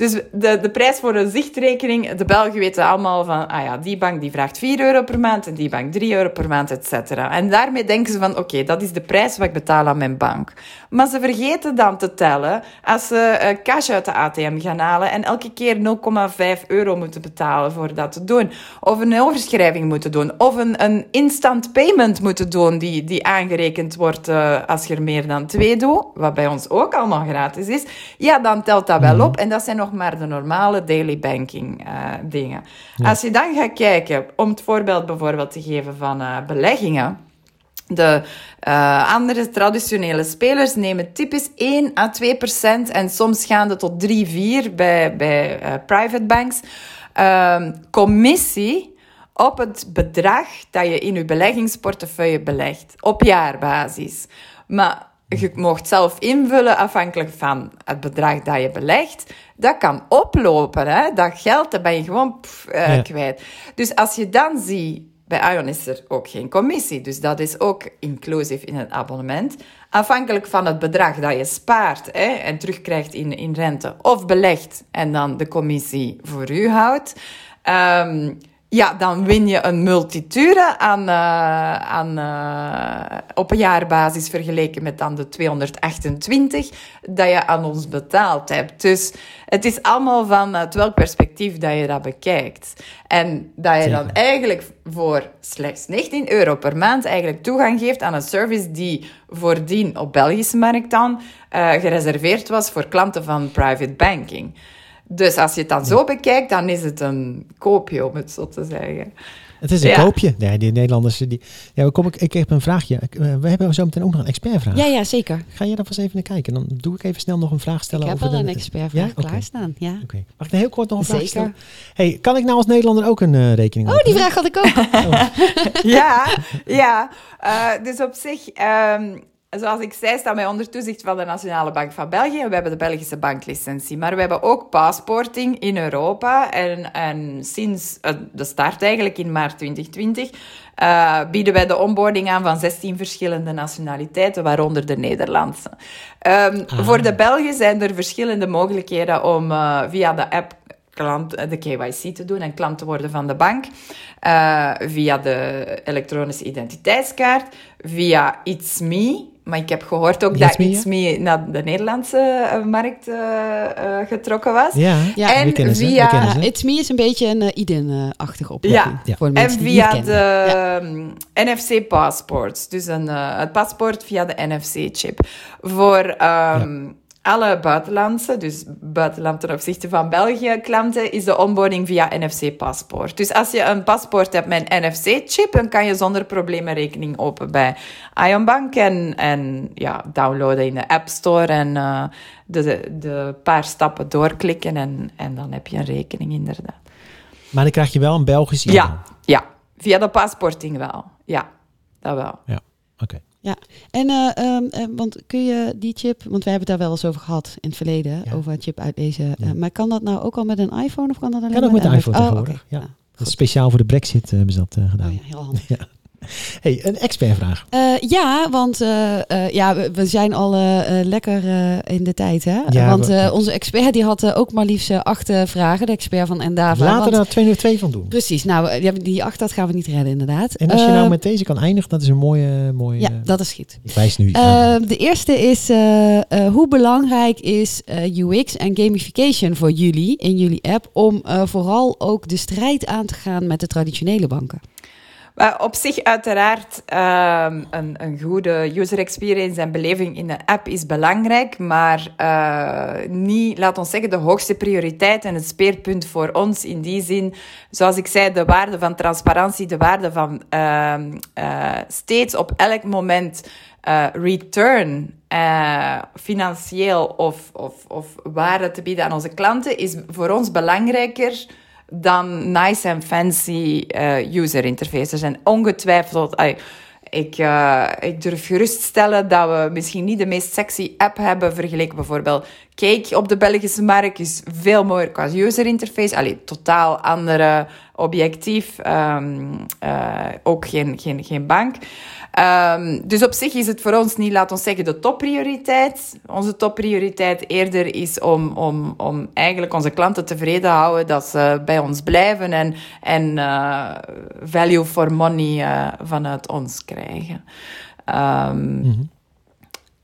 Dus de, de prijs voor een zichtrekening, de Belgen weten allemaal van, ah ja, die bank die vraagt 4 euro per maand en die bank 3 euro per maand, et cetera. En daarmee denken ze van, oké, dat is de prijs wat ik betaal aan mijn bank. Maar ze vergeten dan te tellen als ze eh, cash uit de ATM gaan halen en elke keer 0,5 euro moeten betalen voor dat te doen. Of een overschrijving moeten doen. Of een, een instant payment moeten doen die, die aangerekend wordt eh, als je er meer dan twee doet, wat bij ons ook allemaal gratis is. Ja, dan telt dat wel op. En dat zijn nog maar de normale daily banking eh, dingen. Als je dan gaat kijken, om het voorbeeld bijvoorbeeld te geven van eh, beleggingen. De eh, andere traditionele spelers nemen typisch 1 à 2 procent en soms gaan het tot 3, 4 bij, bij private banks. Ehm, commissie op het bedrag dat je in je beleggingsportefeuille belegt, op jaarbasis. Maar je mocht zelf invullen afhankelijk van het bedrag dat je belegt. Dat kan oplopen, hè? dat geld dat ben je gewoon pff, eh, Ja. kwijt. Dus als je dan ziet, bij Ion is er ook geen commissie, dus dat is ook inclusief in het abonnement. Afhankelijk van het bedrag dat je spaart hè, en terugkrijgt in, in rente, of belegt en dan de commissie voor u houdt. Ehm, ja, dan win je een multitude aan, uh, aan, uh, op een jaarbasis vergeleken met dan de 228 dat je aan ons betaald hebt. Dus het is allemaal van uit welk perspectief dat je dat bekijkt. En dat je dan eigenlijk voor slechts 19 euro per maand eigenlijk toegang geeft aan een service die voordien op Belgische markt dan uh, gereserveerd was voor klanten van private banking. Dus als je het dan zo bekijkt, dan is het een koopje, om het zo te zeggen. Het is een koopje. Nee, die Nederlanders. Die, ja, kom ik, ik heb een vraagje. Eh, we hebben zo meteen ook nog een expertvraag. Ja, ja, zeker. Ga je daar vast even naar kijken? Dan doe ik even snel nog een vraag stellen. Ik heb over al een expertvraag ja? klaarstaan. Ja. Oké. Mag ik heel kort nog een vraag stellen? Hey, kan ik nou als Nederlander ook een uh, rekening Oh, die vraag had ik ook. [LAUGHS] oh. [LAUGHS] ja, ja. Uh, dus op zich... Um, zoals ik zei, staan wij onder toezicht van de Nationale Bank van België. We hebben de Belgische banklicentie. Maar we hebben ook passporting in Europa. En, en sinds de start eigenlijk in maart 2020 uh, bieden wij de onboarding aan van 16 verschillende nationaliteiten, waaronder de Nederlandse. Um, Voor de Belgen zijn er verschillende mogelijkheden om uh, via de app klant, de KYC te doen en klant te worden van de bank. Uh, via de elektronische identiteitskaart, via It's Me. Maar ik heb gehoord ook dat It's Me naar de Nederlandse markt uh, uh, getrokken was. Ja, ja. En via... It's Me is een beetje een uh, IDEN-achtige oplossing. Ja. Voor en via de ja. NFC-passports. Dus een, het paspoort via de NFC-chip. Voor... Um, alle buitenlandse, dus buitenland ten opzichte van België, klanten, is de onboarding via NFC-paspoort. Dus als je een paspoort hebt met een NFC-chip, dan kan je zonder problemen rekening open bij Ionbank en, en ja, downloaden in de App Store en uh, de, de, de, paar stappen doorklikken en, en dan heb je een rekening inderdaad. Maar dan krijg je wel een Belgisch Ja, ja, via de paspoorting wel. Ja, dat wel. Ja, oké. Ja, en uh, um, uh, want kun je die chip, want we hebben het daar wel eens over gehad in het verleden, ja. over chip uitlezen. Ja. Uh, maar kan dat nou ook al met een iPhone of kan dat alleen kan ook met een iPhone oh, tegenwoordig. Okay. Ja. speciaal voor de Brexit hebben ze dat gedaan. Oh, ja, heel handig. [LAUGHS] Hey, een expertvraag. Uh, ja, want uh, uh, ja, we, we, zijn al lekker in de tijd. Hè? Ja, want we, onze expert die had ook maar liefst acht vragen. De expert van Endava. Laten we twee, twee van doen. Precies. Nou, die acht dat gaan we niet redden inderdaad. En als je nou met deze kan eindigen, dat is een mooie... mooie ja, dat is goed. Ik wijs nu De eerste is, hoe belangrijk is UX en gamification voor jullie in jullie app... om vooral ook de strijd aan te gaan met de traditionele banken? Op zich uiteraard um, een, een, goede user experience en beleving in de app is belangrijk, maar uh, niet, laat ons zeggen, de hoogste prioriteit en het speerpunt voor ons in die zin, zoals ik zei, de waarde van transparantie, de waarde van uh, uh, steeds op elk moment uh, return, financieel of, of, of waarde te bieden aan onze klanten, is voor ons belangrijker dan nice en fancy uh, user interfaces. En ongetwijfeld, ik, uh, ik durf geruststellen dat we misschien niet de meest sexy app hebben vergeleken bijvoorbeeld Cake op de Belgische markt is veel mooier qua user interface. Allee, totaal andere objectief. Um, ook geen, geen, geen bank. Um, dus op zich is het voor ons niet, laat ons zeggen, de topprioriteit. Onze topprioriteit eerder is om, om, om eigenlijk onze klanten tevreden houden dat ze bij ons blijven en, en uh, value for money uh, vanuit ons krijgen. Um, mm-hmm.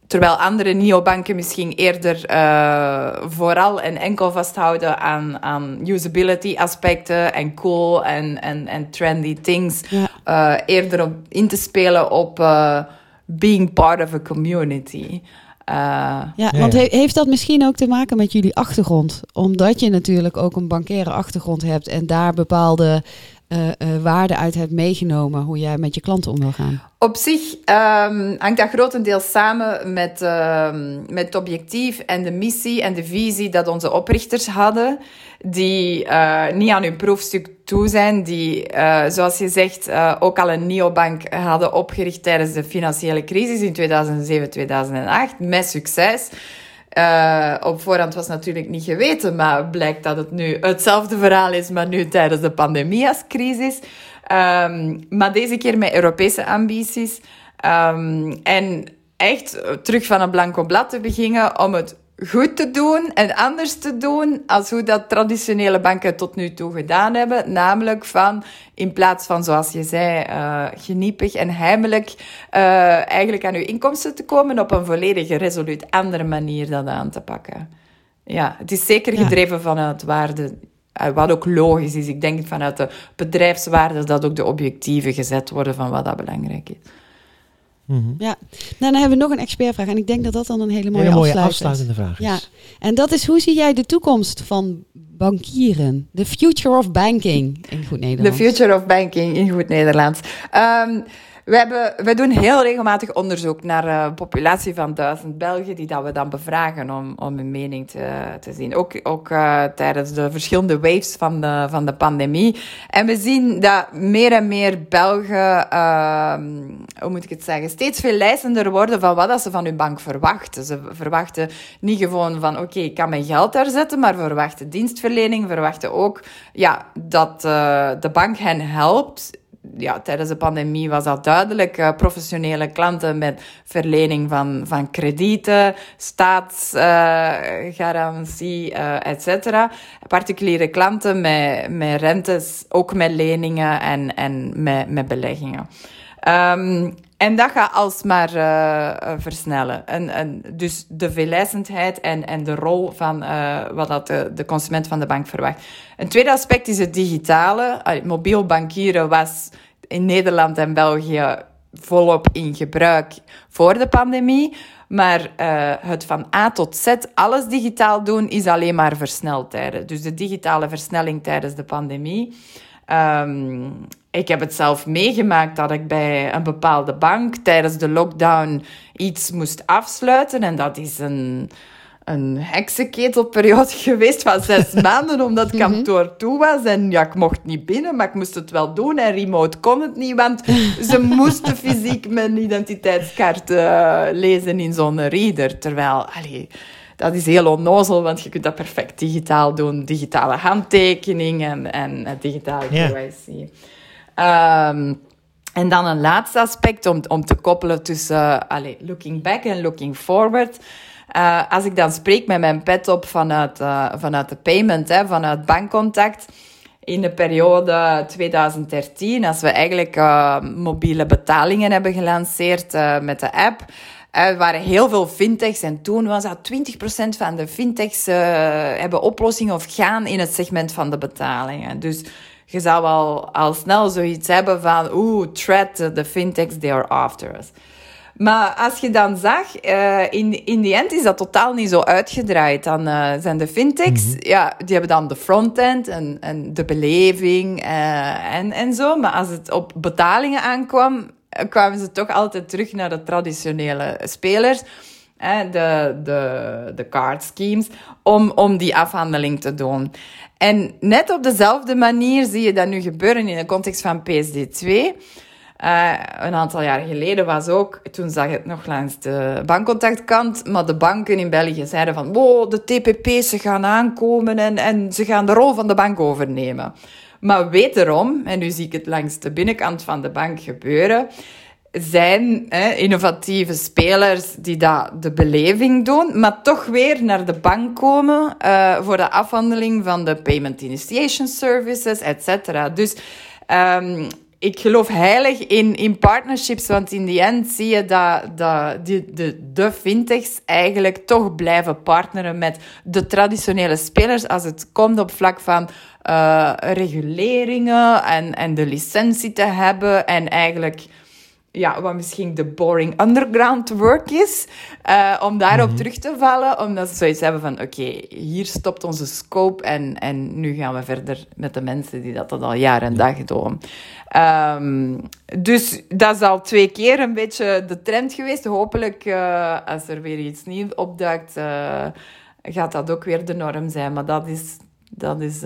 Terwijl andere neobanken misschien eerder uh, vooral en enkel vasthouden aan, aan usability aspecten en cool en, en, en trendy things. Ja. Uh, eerder op in te spelen op uh, being part of a community. ja, ja, want he heeft dat misschien ook te maken met jullie achtergrond? Omdat je natuurlijk ook een bankaire achtergrond hebt en daar bepaalde uh, waarde uit hebt meegenomen hoe jij met je klanten om wil gaan? Op zich um, hangt dat grotendeels samen met, uh, met het objectief en de missie en de visie dat onze oprichters hadden, die uh, niet aan hun proefstuk toe zijn, die, zoals je zegt, ook al een neobank hadden opgericht tijdens de financiële crisis in 2007-2008, met succes. Uh, op voorhand was natuurlijk niet geweten, maar blijkt dat het nu hetzelfde verhaal is, maar nu tijdens de pandemie als crisis. Um, maar deze keer met Europese ambities. Um, en echt terug van een blanco blad te beginnen om het goed te doen en anders te doen als hoe dat traditionele banken tot nu toe gedaan hebben. Namelijk van, in plaats van, zoals je zei, uh, geniepig en heimelijk uh, eigenlijk aan uw inkomsten te komen, op een volledig resoluut andere manier dat aan te pakken. Ja, het is zeker gedreven vanuit waarde, eh, wat ook logisch is. Ik denk vanuit de bedrijfswaarde dat ook de objectieven gezet worden van wat dat belangrijk is. Mhm. Ja, nou, dan hebben we nog een expertvraag. En ik denk dat dat dan een hele mooie, hele mooie afsluitende vraag is. Ja, en dat is hoe zie jij de toekomst van bankieren? The future of banking in goed Nederlands. The future of banking in goed Nederlands. Um, we, hebben, we doen heel regelmatig onderzoek naar een populatie van duizend Belgen, die dat we dan bevragen om, om hun mening te, te zien. Ook, ook uh, tijdens de verschillende waves van de, van de pandemie. En we zien dat meer en meer Belgen, uh, hoe moet ik het zeggen, steeds veel lijstender worden van wat dat ze van hun bank verwachten. Ze verwachten niet gewoon van, oké, ik kan mijn geld daar zetten, maar verwachten dienstverlening, verwachten ook ja, dat uh, de bank hen helpt ja, tijdens de pandemie was dat duidelijk. Uh, professionele klanten met verlening van, van kredieten, staatsgarantie, uh, et cetera. Particuliere klanten met, met rentes, ook met leningen en, en met, met beleggingen. Um, en dat gaat alsmaar versnellen. En, en dus de veelijzendheid en, en de rol van wat dat de, consument van de bank verwacht. Een tweede aspect is het digitale. Mobiel bankieren was in Nederland en België volop in gebruik voor de pandemie. Maar uh, het van A tot Z alles digitaal doen is alleen maar versneld tijdens. Dus de digitale versnelling tijdens de pandemie. Um, ik heb het zelf meegemaakt dat ik bij een bepaalde bank tijdens de lockdown iets moest afsluiten. En dat is een, een heksenketelperiode [LAUGHS] geweest van zes [LAUGHS] maanden, omdat het kantoor toe was. En ja, ik mocht niet binnen, maar ik moest het wel doen. En remote kon het niet, want [LAUGHS] ze moesten fysiek mijn identiteitskaart uh, lezen in zo'n reader. Terwijl, allee, dat is heel onnozel, want je kunt dat perfect digitaal doen. Digitale handtekening en, en digitale KYC. Yeah. Um, en dan een laatste aspect om, om te koppelen tussen uh, allez, looking back en looking forward. Uh, als ik dan spreek met mijn pet op vanuit, uh, vanuit de payment, hè, vanuit bankcontact, in de periode 2013, als we eigenlijk uh, mobiele betalingen hebben gelanceerd met de app, er waren heel veel fintechs en toen was dat 20% van de fintechs hebben oplossingen of gaan in het segment van de betalingen. Dus je zou al, al snel zoiets hebben van, oeh, threat, de fintechs, they are after us. Maar als je dan zag, uh, in, in die end is dat totaal niet zo uitgedraaid. Dan uh, zijn de fintechs, mm -hmm. ja, die hebben dan de frontend en, en de beleving uh, en, en zo. Maar als het op betalingen aankwam, kwamen ze toch altijd terug naar de traditionele spelers. De, de, de card schemes, om, om die afhandeling te doen. En net op dezelfde manier zie je dat nu gebeuren in de context van PSD2. Uh, een aantal jaar geleden was ook, toen zag het nog langs de bankcontactkant, maar de banken in België zeiden van, wow, de TPP's gaan aankomen en, en ze gaan de rol van de bank overnemen. Maar wederom, en nu zie ik het langs de binnenkant van de bank gebeuren, zijn hè, innovatieve spelers die dat de beleving doen, maar toch weer naar de bank komen uh, voor de afhandeling van de payment initiation services, et cetera. Dus um, ik geloof heilig in, in partnerships, want in die end zie je dat, dat die, de, de fintechs eigenlijk toch blijven partneren met de traditionele spelers als het komt op vlak van uh, reguleringen en, en de licentie te hebben en eigenlijk ja, wat misschien de boring underground work is, uh, om daarop mm-hmm. terug te vallen, omdat ze zoiets hebben van, oké, okay, hier stopt onze scope en, en nu gaan we verder met de mensen die dat, dat al jaren en dag doen. Um, dus dat is al twee keer een beetje de trend geweest. Hopelijk, uh, als er weer iets nieuws opduikt, uh, gaat dat ook weer de norm zijn. Maar dat is... Dat is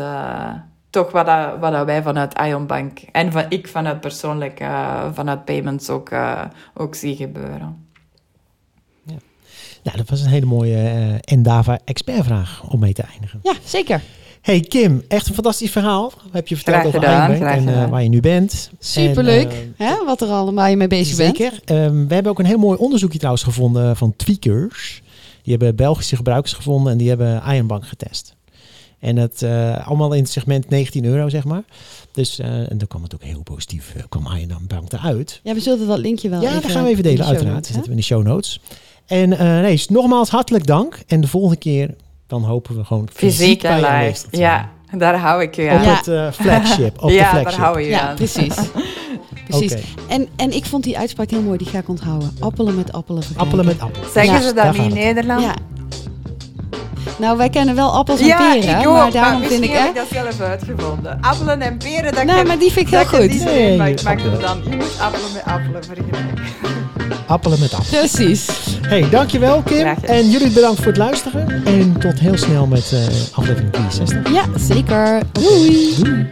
toch wat, dat, wat dat wij vanuit Ionbank en van, ik vanuit persoonlijk, uh, vanuit payments ook, uh, ook zie gebeuren. Ja. ja, dat was een hele mooie uh, Endava expertvraag om mee te eindigen. Ja, zeker. Hey Kim, echt een fantastisch verhaal. Heb je verteld graag over Ionbank en uh, waar je nu bent. Superleuk, en, hè, wat er allemaal je mee bezig zeker. bent. Zeker. Um, we hebben ook een heel mooi onderzoekje trouwens gevonden van Tweakers. Die hebben Belgische gebruikers gevonden en die hebben Ironbank getest. En het eh, allemaal in het segment 19 euro, zeg maar. Dus eh, en dan kwam het ook heel positief, uh, kwam Ironbank eruit. Ja, we zullen dat linkje wel Ja, dat gaan we even de delen, uiteraard. notes, Dat hè? zitten we in de show notes. En eh nee, nogmaals hartelijk dank. En de volgende keer, dan hopen we gewoon fysiek bij je live. Ja, daar hou ik Op aan. Ja. het eh, flagship. Op [LAUGHS] ja, de daar flagship. hou je Ja, aan. precies. [LAUGHS] precies. En, en ik vond die uitspraak heel mooi, die ga ik onthouden. Appelen met appelen vergelijken. Appelen met appelen. Zeggen Ja, ze daar dat in. Nederland? Ja. Nou, wij kennen wel appels en Ja, peren, ik ook, maar daarom vind ik... heb ik dat zelf uitgevonden. Appelen en peren, dat Nou, ken- maar die vind ik heel goed. Nee, maar ik maak er dan... Je moet appelen met appelen vergelijken. Appelen met appelen. Precies. Hey, dankjewel Kim. En jullie bedankt voor het luisteren. En tot heel snel met eh, aflevering 63. Ja, zeker. Doei. Doei.